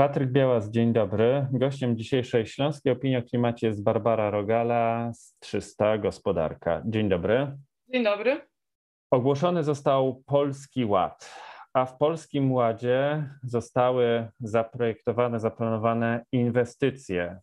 Patryk Białas, dzień dobry. Gościem dzisiejszej Śląskiej Opinii o Klimacie jest Barbara Rogala z 300 Gospodarka. Dzień dobry. Dzień dobry. Ogłoszony został Polski Ład, a w Polskim Ładzie zostały zaprojektowane, zaplanowane inwestycje.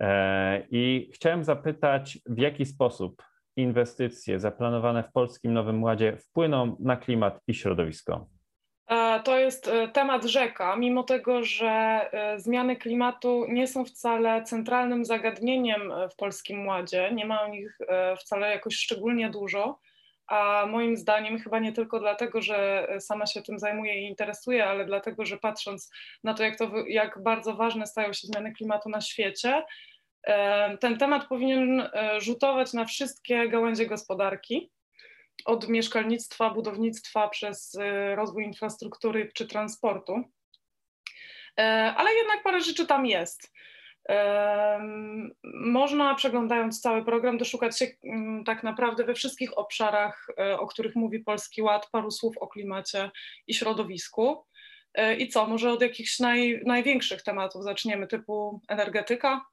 E, I chciałem zapytać, w jaki sposób inwestycje zaplanowane w Polskim Nowym Ładzie wpłyną na klimat i środowisko? E, to jest e, temat rzeka, mimo tego, że e, zmiany klimatu nie są wcale centralnym zagadnieniem w Polskim Ładzie, nie ma o nich wcale jakoś szczególnie dużo, a moim zdaniem chyba nie tylko dlatego, że sama się tym zajmuję i interesuję, ale dlatego, że patrząc na to, jak, to, jak bardzo ważne stają się zmiany klimatu na świecie, ten temat powinien rzutować na wszystkie gałęzie gospodarki od mieszkalnictwa, budownictwa przez y, rozwój infrastruktury czy transportu. E, ale jednak parę rzeczy tam jest. Można przeglądając cały program doszukać się mm, tak naprawdę we wszystkich obszarach, e, o których mówi Polski Ład, paru słów o klimacie i środowisku. E, I co, może od jakichś naj, największych tematów zaczniemy, typu energetyka?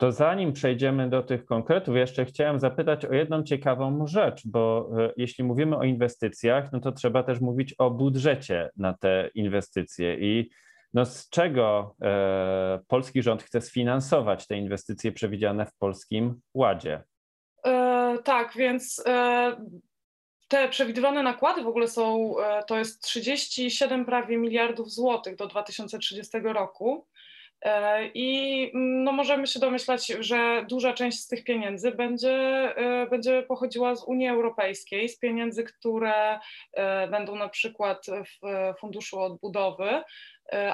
To zanim przejdziemy do tych konkretów, jeszcze chciałem zapytać o jedną ciekawą rzecz, bo e, jeśli mówimy o inwestycjach, no to trzeba też mówić o budżecie na te inwestycje i no z czego e, polski rząd chce sfinansować te inwestycje przewidziane w Polskim Ładzie? E, tak, więc e, te przewidywane nakłady w ogóle są, e, to jest 37 prawie miliardów złotych do 2030 roku. E, I mm, no możemy się domyślać, że duża część z tych pieniędzy będzie, e, będzie pochodziła z Unii Europejskiej, z pieniędzy, które e, będą na przykład w Funduszu Odbudowy,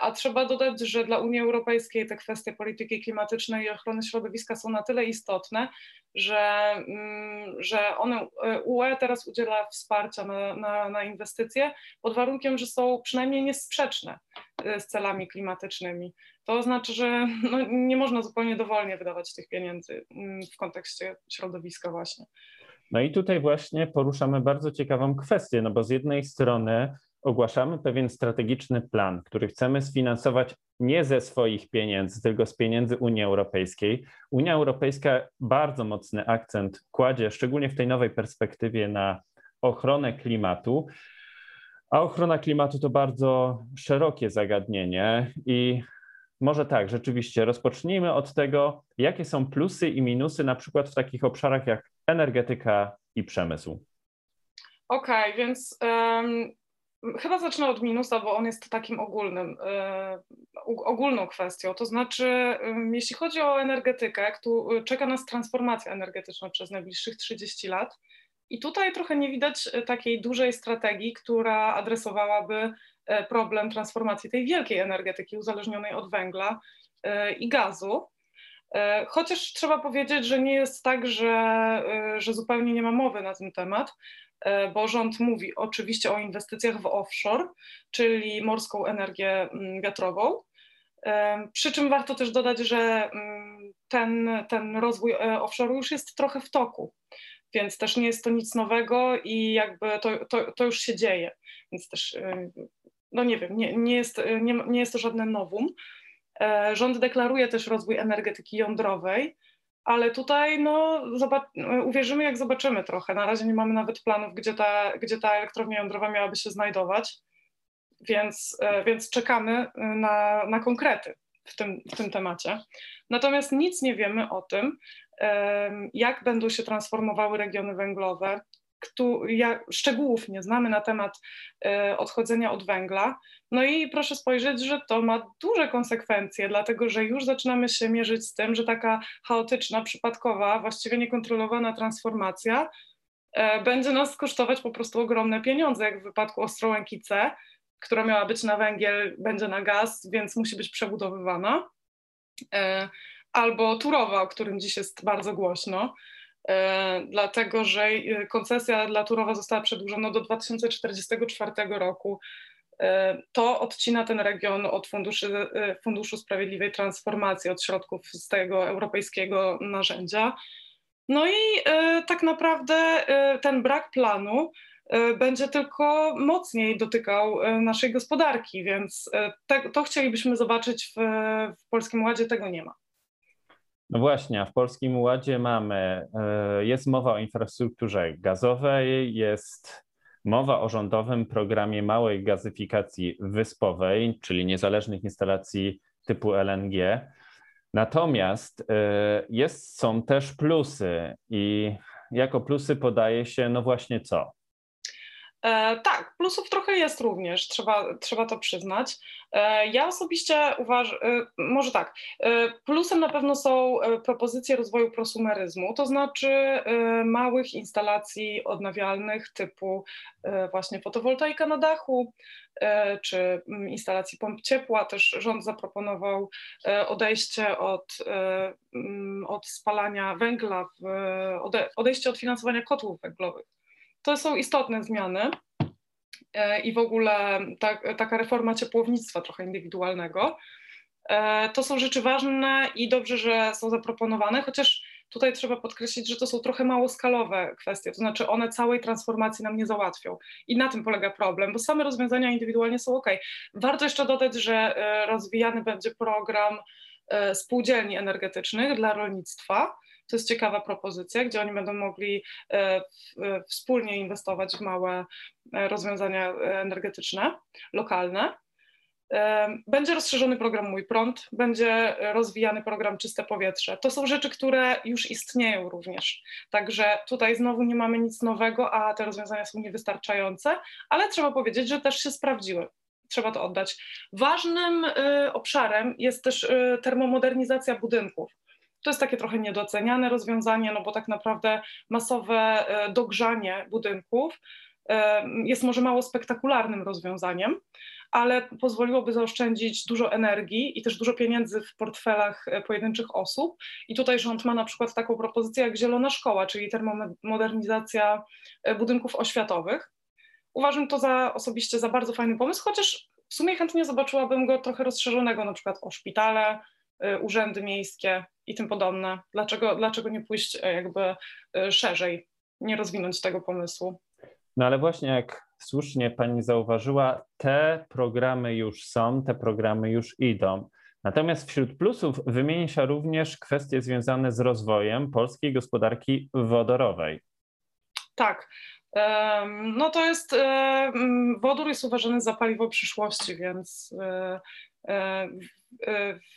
a trzeba dodać, że dla Unii Europejskiej te kwestie polityki klimatycznej i ochrony środowiska są na tyle istotne, że, mm, że one, UE teraz udziela wsparcia na, na, na inwestycje pod warunkiem, że są przynajmniej niesprzeczne z celami klimatycznymi to znaczy, że no, nie można zupełnie dowolnie wydawać tych pieniędzy mm, w kontekście środowiska właśnie. No i tutaj właśnie poruszamy bardzo ciekawą kwestię, no bo z jednej strony ogłaszamy pewien strategiczny plan, który chcemy sfinansować nie ze swoich pieniędzy, tylko z pieniędzy Unii Europejskiej. Unia Europejska bardzo mocny akcent kładzie, szczególnie w tej nowej perspektywie, na ochronę klimatu. A ochrona klimatu to bardzo szerokie zagadnienie i może tak, rzeczywiście. Rozpocznijmy od tego, jakie są plusy i minusy na przykład w takich obszarach jak energetyka i przemysł. Okej, okay, więc chyba zacznę od minusa, bo on jest takim ogólnym, um, ogólną kwestią. To znaczy, um, jeśli chodzi o energetykę, tu czeka nas transformacja energetyczna przez najbliższych 30 lat. I tutaj trochę nie widać takiej dużej strategii, która adresowałaby problem transformacji tej wielkiej energetyki uzależnionej od węgla i gazu. Chociaż trzeba powiedzieć, że nie jest tak, że, że zupełnie nie ma mowy na ten temat, bo rząd mówi oczywiście o inwestycjach w offshore, czyli morską energię mm, wiatrową. Przy czym warto też dodać, że mm, ten, ten rozwój offshore już jest trochę w toku, więc też nie jest to nic nowego i jakby to, to, to już się dzieje. Więc też no nie wiem, nie, nie, jest, nie, nie jest to żadne nowum. E, rząd deklaruje też rozwój energetyki jądrowej, ale tutaj no, uwierzymy, jak zobaczymy trochę. Na razie nie mamy nawet planów, gdzie ta, gdzie ta elektrownia jądrowa miałaby się znajdować, więc, e, więc czekamy na, na konkrety w tym, w tym temacie. Natomiast nic nie wiemy o tym, jak będą się transformowały regiony węglowe, ja szczegółów nie znamy na temat e, odchodzenia od węgla. No i proszę spojrzeć, że to ma duże konsekwencje, dlatego że już zaczynamy się mierzyć z tym, że taka chaotyczna, przypadkowa, właściwie niekontrolowana transformacja e, będzie nas kosztować po prostu ogromne pieniądze, jak w wypadku Ostrołęki C, która miała być na węgiel, będzie na gaz, więc musi być przebudowywana. E, albo Turowa, o którym dziś jest bardzo głośno. E, dlatego że e, koncesja dla Turowa została przedłużona do 2044 roku. E, to odcina ten region od funduszy, Funduszu Sprawiedliwej Transformacji, od środków z tego europejskiego narzędzia. No i tak naprawdę ten brak planu będzie tylko mocniej dotykał naszej gospodarki, więc te, to chcielibyśmy zobaczyć w, w Polskim Ładzie, tego nie ma. No właśnie, a w Polskim Ładzie mamy, jest mowa o infrastrukturze gazowej, jest mowa o rządowym programie małej gazyfikacji wyspowej, czyli niezależnych instalacji typu LNG. Natomiast e, jest, są też plusy i jako plusy podaje się, no właśnie co? E, tak, plusów trochę jest również, trzeba, trzeba to przyznać. E, ja osobiście uważam, e, może tak, plusem na pewno są propozycje rozwoju prosumeryzmu, to znaczy małych instalacji odnawialnych typu właśnie fotowoltaika na dachu, czy mm, instalacji pomp ciepła. Też rząd zaproponował odejście od, mm, od spalania węgla, odejście od finansowania kotłów węglowych to są istotne zmiany e, i w ogóle ta, taka reforma ciepłownictwa trochę indywidualnego. E, to są rzeczy ważne i dobrze, że są zaproponowane, chociaż tutaj trzeba podkreślić, że to są trochę małoskalowe kwestie, to znaczy one całej transformacji nam nie załatwią. I na tym polega problem, bo same rozwiązania indywidualnie są ok. Warto jeszcze dodać, że e, rozwijany będzie program spółdzielni energetycznych dla rolnictwa to jest ciekawa propozycja, gdzie oni będą mogli e, wspólnie inwestować w małe e, rozwiązania e, energetyczne, lokalne. Będzie rozszerzony program Mój Prąd, będzie rozwijany program Czyste Powietrze. To są rzeczy, które już istnieją również. Także tutaj znowu nie mamy nic nowego, a te rozwiązania są niewystarczające, ale trzeba powiedzieć, że też się sprawdziły. Trzeba to oddać. Ważnym obszarem jest też termomodernizacja budynków. To jest takie trochę niedoceniane rozwiązanie, no bo tak naprawdę masowe e, dogrzanie budynków e, jest może mało spektakularnym rozwiązaniem, ale pozwoliłoby zaoszczędzić dużo energii i też dużo pieniędzy w portfelach e, pojedynczych osób. I tutaj rząd ma na przykład taką propozycję jak Zielona Szkoła, czyli termomodernizacja budynków oświatowych. Uważam to za osobiście za bardzo fajny pomysł, chociaż w sumie chętnie zobaczyłabym go trochę rozszerzonego, na przykład o szpitale, urzędy miejskie, i tym podobne. Dlaczego, dlaczego nie pójść e, jakby e, szerzej, nie rozwinąć tego pomysłu? No ale właśnie jak słusznie pani zauważyła, te programy już są, te programy już idą. Natomiast wśród plusów wymieni się również kwestie związane z rozwojem polskiej gospodarki wodorowej. Tak. No to jest, wodór jest uważany za paliwo przyszłości, więc e, E,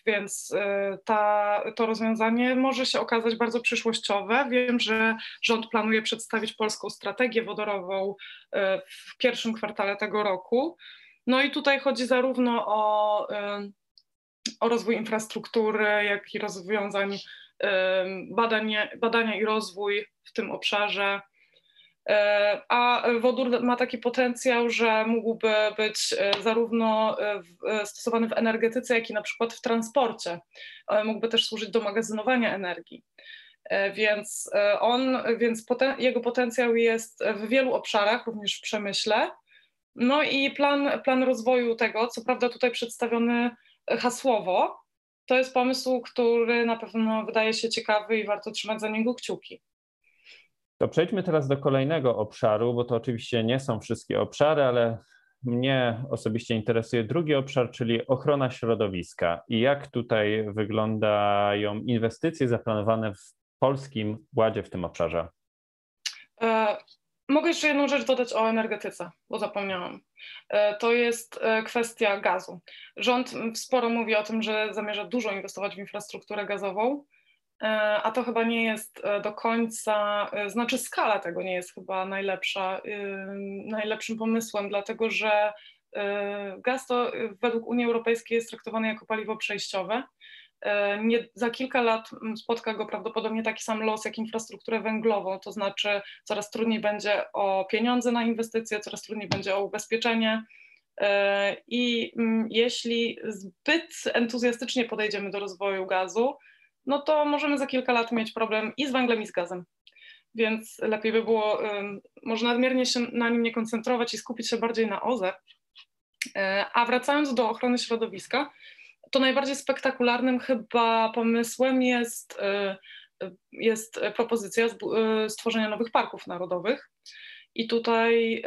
więc e, ta, to rozwiązanie może się okazać bardzo przyszłościowe. Wiem, że rząd planuje przedstawić polską strategię wodorową e, w pierwszym kwartale tego roku. No i tutaj chodzi zarówno o, o rozwój infrastruktury, jak i rozwiązań, badania i rozwój w tym obszarze E, a wodór ma taki potencjał, że mógłby być e, zarówno e, stosowany w energetyce, jak i na przykład w transporcie. Mógłby też służyć do magazynowania energii. Więc on, więc poten, jego potencjał jest w wielu obszarach, również w przemyśle. No i plan, plan rozwoju tego, co prawda tutaj przedstawiony hasłowo, to jest pomysł, który na pewno wydaje się ciekawy i warto trzymać za niego kciuki. To przejdźmy teraz do kolejnego obszaru, bo to oczywiście nie są wszystkie obszary, ale mnie osobiście interesuje drugi obszar, czyli ochrona środowiska i jak tutaj wyglądają inwestycje zaplanowane w polskim ładzie w tym obszarze. E, mogę jeszcze jedną rzecz dodać o energetyce, bo zapomniałam. E, to jest e, kwestia gazu. Rząd sporo mówi o tym, że zamierza dużo inwestować w infrastrukturę gazową. E, a to chyba nie jest e, do końca, e, znaczy skala tego nie jest chyba najlepsza, najlepszym pomysłem, dlatego że gaz to według Unii Europejskiej jest traktowany jako paliwo przejściowe. Nie, za kilka lat spotka go prawdopodobnie taki sam los jak infrastrukturę węglową, to znaczy coraz trudniej będzie o pieniądze na inwestycje, coraz trudniej będzie o ubezpieczenie. I jeśli zbyt entuzjastycznie podejdziemy do rozwoju gazu, no to możemy za kilka lat mieć problem i z węglem, i z gazem. Więc lepiej by było może nadmiernie się na nim nie koncentrować i skupić się bardziej na OZE. E, a wracając do ochrony środowiska, to najbardziej spektakularnym chyba pomysłem jest, e, jest propozycja stworzenia nowych parków narodowych. I tutaj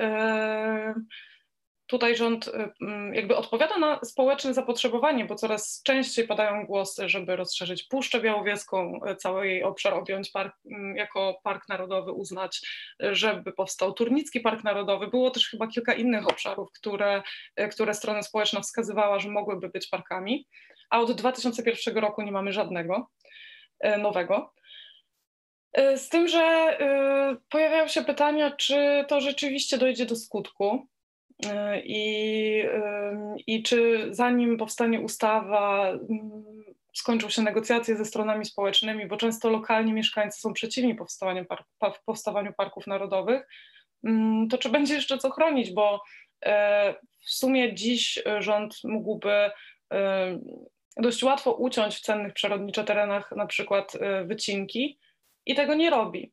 tutaj rząd y, mm, jakby odpowiada na społeczne zapotrzebowanie, bo coraz częściej padają głosy, żeby rozszerzyć Puszczę Białowieską, y, cały jej obszar objąć park, mm, jako park narodowy, uznać, y, żeby powstał Turnicki Park Narodowy. Było też chyba kilka innych obszarów, które, które strona społeczna wskazywała, że mogłyby być parkami, a od 2001 roku nie mamy żadnego nowego. Z tym, że pojawiają się pytania, czy to rzeczywiście dojdzie do skutku. I, I czy zanim powstanie ustawa, skończą się negocjacje ze stronami społecznymi, bo często lokalni mieszkańcy są przeciwni powstawaniu, park, powstawaniu parków narodowych, to czy będzie jeszcze co chronić, bo e, w sumie dziś rząd mógłby e, dość łatwo uciąć w cennych przyrodniczo terenach na przykład e, wycinki i tego nie robi.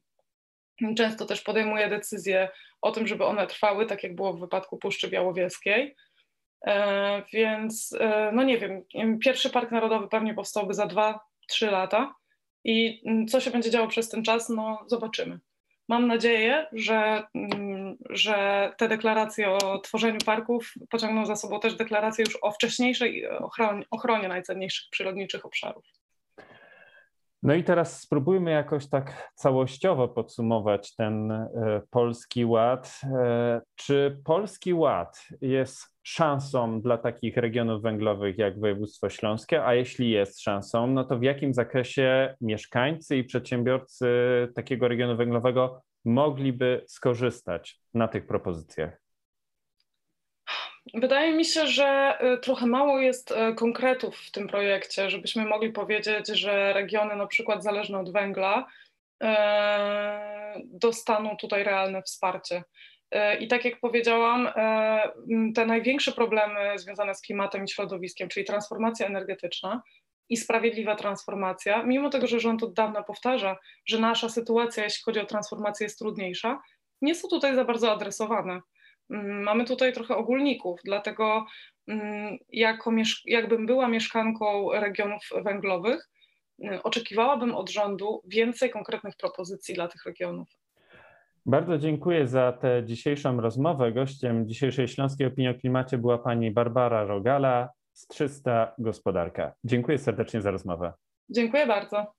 Często też podejmuje decyzje o tym, żeby one trwały, tak jak było w wypadku Puszczy Białowieskiej. E, więc, e, no nie wiem, pierwszy park narodowy pewnie powstałby za 2-3 lata i mm, co się będzie działo przez ten czas, no zobaczymy. Mam nadzieję, że, mm, że te deklaracje o tworzeniu parków pociągną za sobą też deklaracje już o wcześniejszej ochronie, ochronie najcenniejszych przyrodniczych obszarów. No i teraz spróbujmy jakoś tak całościowo podsumować ten e, polski ład. E, czy polski ład jest szansą dla takich regionów węglowych jak województwo śląskie, a jeśli jest szansą, no to w jakim zakresie mieszkańcy i przedsiębiorcy takiego regionu węglowego mogliby skorzystać na tych propozycjach? Wydaje mi się, że y, trochę mało jest y, konkretów w tym projekcie, żebyśmy mogli powiedzieć, że regiony na przykład zależne od węgla y, dostaną tutaj realne wsparcie. I tak jak powiedziałam, te największe problemy związane z klimatem i środowiskiem, czyli transformacja energetyczna i sprawiedliwa transformacja, mimo tego, że rząd od dawna powtarza, że nasza sytuacja, jeśli chodzi o transformację, jest trudniejsza, nie są tutaj za bardzo adresowane. Mm, mamy tutaj trochę ogólników, dlatego mm, jako, jakbym była mieszkanką regionów węglowych, y, oczekiwałabym od rządu więcej konkretnych propozycji dla tych regionów. Bardzo dziękuję za tę dzisiejszą rozmowę. Gościem dzisiejszej Śląskiej Opinii o Klimacie była pani Barbara Rogala z 300 Gospodarka. Dziękuję serdecznie za rozmowę. Dziękuję bardzo.